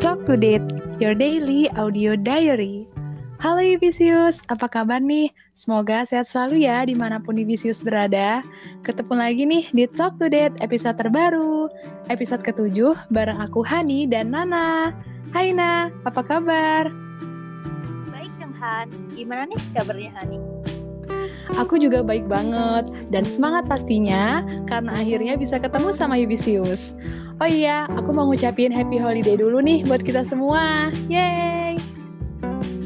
Talk to Date, your daily audio diary. Halo Yubisius, apa kabar nih? Semoga sehat selalu ya di mana pun Yubisius berada. Ketemu lagi nih di Talk to Date episode terbaru. Episode ketujuh bareng aku Hani dan Nana. Hai Na, apa kabar? Baik Kang Han, gimana nih kabarnya Hani? Aku juga baik banget dan semangat pastinya karena akhirnya bisa ketemu sama Yubisius. Oh iya, aku mau ngucapin happy holiday dulu nih buat kita semua. Yeay!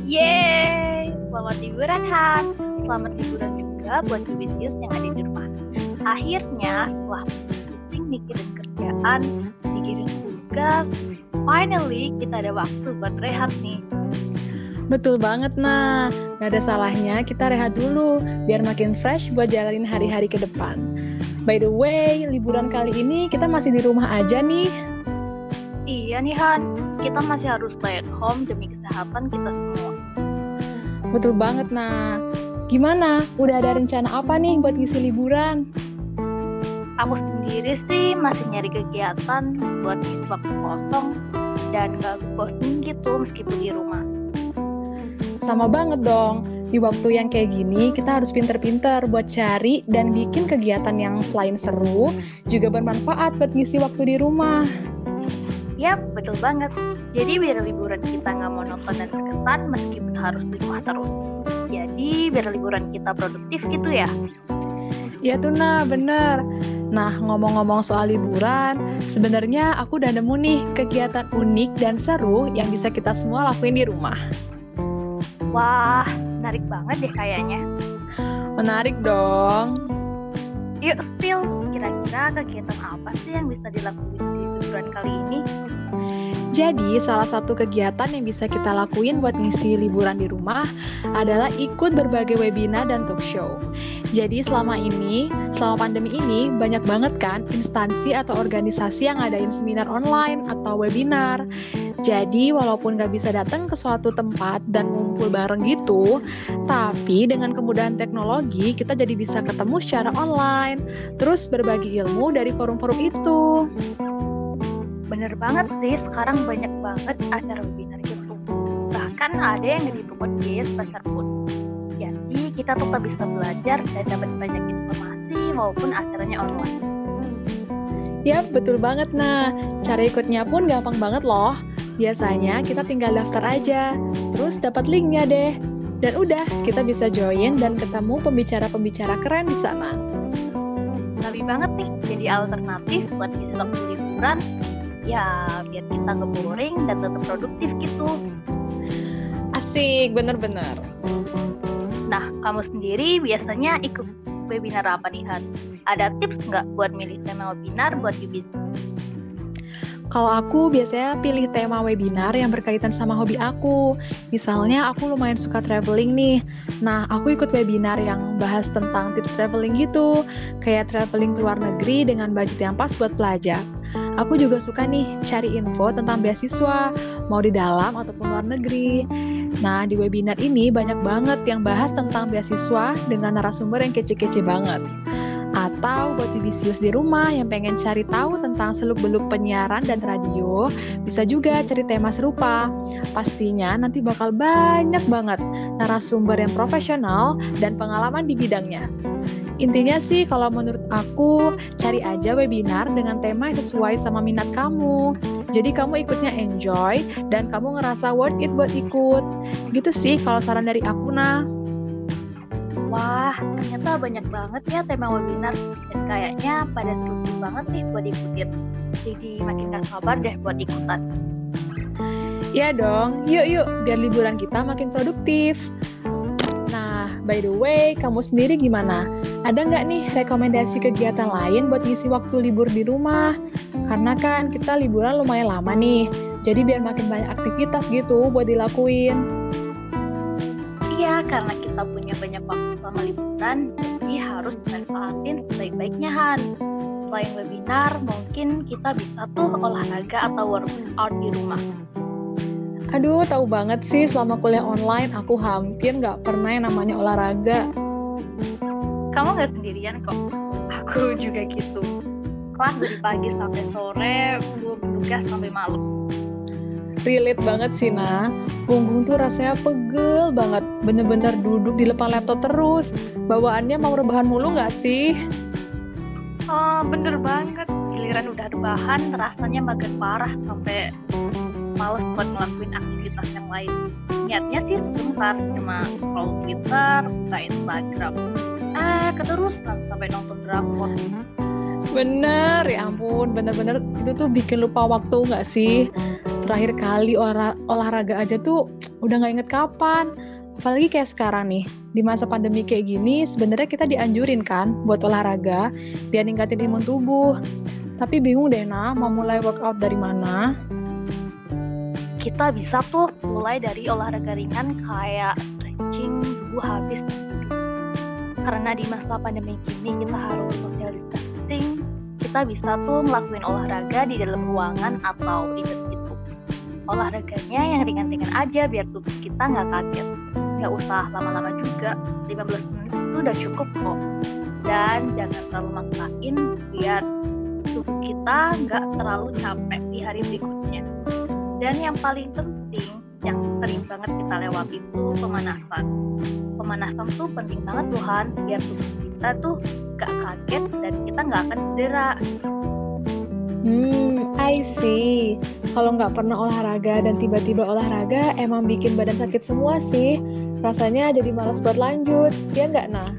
Yeay! Selamat liburan Han. Selamat liburan juga buat Yubisius yang ada di rumah. Akhirnya setelah pusing mikirin kerjaan, mikirin tugas, finally kita ada waktu buat rehat nih. Betul banget, nah. Gak ada salahnya kita rehat dulu, biar makin fresh buat jalanin hari-hari ke depan. By the way, liburan kali ini kita masih di rumah aja nih. Iya nih Han, kita masih harus stay at home demi kesehatan kita semua. Betul banget, nah. Gimana? Udah ada rencana apa nih buat ngisi liburan? Aku sendiri sih masih nyari kegiatan buat ngisi waktu kosong dan gak bosen gitu meskipun di rumah. Sama banget dong. Di waktu yang kayak gini, kita harus pinter-pinter buat cari dan bikin kegiatan yang selain seru, juga bermanfaat buat ngisi waktu di rumah. Yap, betul banget. Jadi biar liburan kita nggak monoton dan terkesan meskipun harus di rumah terus. Jadi biar liburan kita produktif gitu ya. Iya tuh nah, bener. Nah, ngomong-ngomong soal liburan, sebenarnya aku udah nemu nih kegiatan unik dan seru yang bisa kita semua lakuin di rumah. Wah, menarik banget deh kayaknya. Menarik dong. Yuk spill, kira-kira kegiatan apa sih yang bisa dilakuin di liburan kali ini? Jadi, salah satu kegiatan yang bisa kita lakuin buat ngisi liburan di rumah adalah ikut berbagai webinar dan talk show. Jadi, selama ini, selama pandemi ini, banyak banget kan instansi atau organisasi yang ngadain seminar online atau webinar. Jadi, walaupun nggak bisa datang ke suatu tempat dan ngumpul bareng gitu, tapi dengan kemudahan teknologi, kita jadi bisa ketemu secara online, terus berbagi ilmu dari forum-forum itu. Bener banget sih, sekarang banyak banget acara webinar gitu. Bahkan ada yang dari bobot biaya sebesar pun. Jadi kita tetap bisa belajar dan dapat banyak informasi walaupun acaranya online. Yap, betul banget nah. Cara ikutnya pun gampang banget loh. Biasanya kita tinggal daftar aja, terus dapat linknya deh. Dan udah, kita bisa join dan ketemu pembicara-pembicara keren di sana. Lebih banget nih, jadi alternatif buat isi waktu liburan ya biar kita nggak boring dan tetap produktif gitu. Asik, bener-bener. Nah, kamu sendiri biasanya ikut webinar apa nih, Han? Ada tips nggak buat milih tema webinar buat Yubis? Kalau aku biasanya pilih tema webinar yang berkaitan sama hobi aku. Misalnya aku lumayan suka traveling nih. Nah, aku ikut webinar yang bahas tentang tips traveling gitu. Kayak traveling ke luar negeri dengan budget yang pas buat pelajar. Aku juga suka nih cari info tentang beasiswa, mau di dalam ataupun luar negeri. Nah, di webinar ini banyak banget yang bahas tentang beasiswa dengan narasumber yang kece-kece banget. Atau buat Yubisius di rumah yang pengen cari tahu tentang seluk-beluk penyiaran dan radio, bisa juga cari tema serupa. Pastinya nanti bakal banyak banget narasumber yang profesional dan pengalaman di bidangnya. Intinya sih kalau menurut aku, cari aja webinar dengan tema yang sesuai sama minat kamu. Jadi kamu ikutnya enjoy dan kamu ngerasa worth it buat ikut. Gitu sih kalau saran dari aku nah. Wah, ternyata banyak banget ya tema webinar dan kayaknya pada seru banget nih buat ikutin. Jadi makin gak sabar deh buat ikutan. Iya dong, yuk yuk biar liburan kita makin produktif. Nah, by the way, kamu sendiri gimana? Ada nggak nih rekomendasi kegiatan lain buat ngisi waktu libur di rumah? Karena kan kita liburan lumayan lama nih, jadi biar makin banyak aktivitas gitu buat dilakuin. Iya, karena kita punya banyak waktu selama liburan, jadi harus dimanfaatin sebaik-baiknya Han. Selain webinar, mungkin kita bisa tuh olahraga atau workout di rumah. Aduh, tahu banget sih selama kuliah online aku hampir nggak pernah yang namanya olahraga. Kamu nggak sendirian kok, aku juga gitu. kelas dari pagi sampai sore gue bertugas sampai malam relate banget sih nah. Punggung tuh rasanya pegel banget. Bener-bener duduk di depan laptop terus. Bawaannya mau rebahan mulu nggak sih? Oh, bener banget. Giliran udah rebahan rasanya makin parah sampai males buat ngelakuin aktivitas yang lain. Niatnya sih sebentar cuma scroll Twitter, buka Instagram. Eh keterusan sampai nonton drakor. Bener, ya ampun, bener-bener itu tuh bikin lupa waktu nggak sih? Terakhir kali olah, olahraga aja tuh udah nggak inget kapan. Apalagi kayak sekarang nih, di masa pandemi kayak gini, sebenarnya kita dianjurin kan buat olahraga biar ningkatin imun tubuh. Tapi bingung deh nah, mau mulai workout dari mana? Kita bisa tuh mulai dari olahraga ringan kayak stretching dulu habis karena di masa pandemi ini kita harus social distancing, kita bisa tuh ngelakuin olahraga di dalam ruangan atau di. Olahraganya yang ringan-ringan aja biar tubuh kita nggak kaget. Nggak usah lama-lama juga, 15 menit itu udah cukup kok. Dan jangan terlalu maksain biar tubuh kita nggak terlalu capek di hari berikutnya. Dan yang paling penting, yang sering banget kita lewati itu pemanasan pemanasan tuh penting banget Tuhan biar tubuh kita tuh gak kaget dan kita nggak akan cedera. Hmm, I see. Kalau nggak pernah olahraga dan tiba-tiba olahraga, emang bikin badan sakit semua sih. Rasanya jadi malas buat lanjut, ya nggak nah?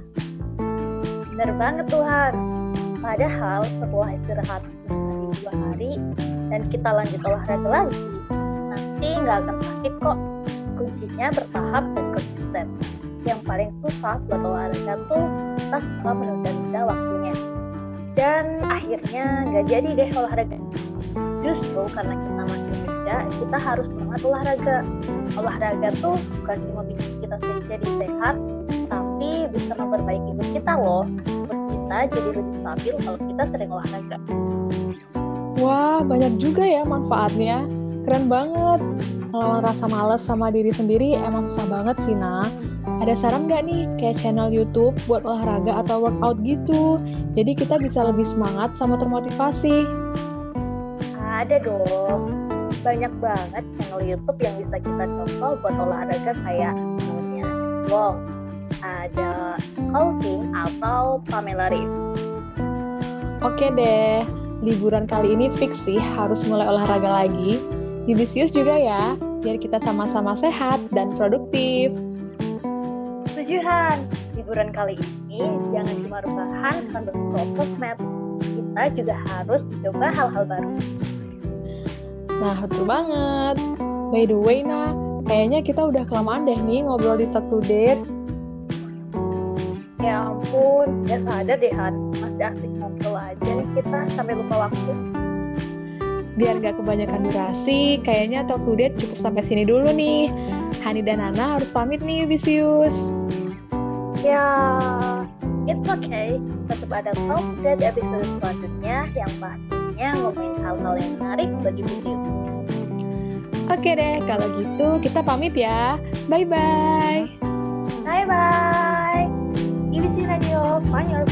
Bener banget Tuhan. Padahal setelah istirahat dua hari dan kita lanjut olahraga lagi, nanti nggak akan sakit kok. Kuncinya bertahap dan konsisten yang paling susah buat olahraga tuh kita suka menunda-nunda waktunya dan akhirnya nggak jadi deh olahraga. Justru karena kita masih muda kita harus semangat olahraga. Olahraga tuh bukan cuma bikin kita jadi sehat tapi bisa memperbaiki hidup kita loh. Terus kita jadi lebih stabil kalau kita sering olahraga. Wah banyak juga ya manfaatnya. Keren banget. Melawan rasa males sama diri sendiri emang susah banget sih nah ada saran nggak nih kayak channel YouTube buat olahraga atau workout gitu? Jadi kita bisa lebih semangat sama termotivasi. Ada dong. Banyak banget channel YouTube yang bisa kita contoh buat olahraga kayak misalnya Wong ada Coaching atau Pamela Reif Oke deh, liburan kali ini fix sih harus mulai olahraga lagi. Yubisius juga ya, biar kita sama-sama sehat dan produktif. Setuju Han, liburan kali ini jangan cuma rebahan sambil scroll sosmed. Kita juga harus coba hal-hal baru. Nah, betul banget. By the way, nah, kayaknya kita udah kelamaan deh nih ngobrol di Talk to Date. Ya ampun, ya sadar deh Han, masih asik ngobrol aja nih kita sampai lupa waktu biar nggak kebanyakan durasi, kayaknya Talk to Date cukup sampai sini dulu nih. Hani dan Nana harus pamit nih, Visius. Ya, it's okay. Tetap ada Talk to Date episode selanjutnya yang pastinya ngomongin hal-hal yang menarik bagi Visius. Oke deh, kalau gitu kita pamit ya. Bye-bye. Bye-bye. IBC Radio, find your.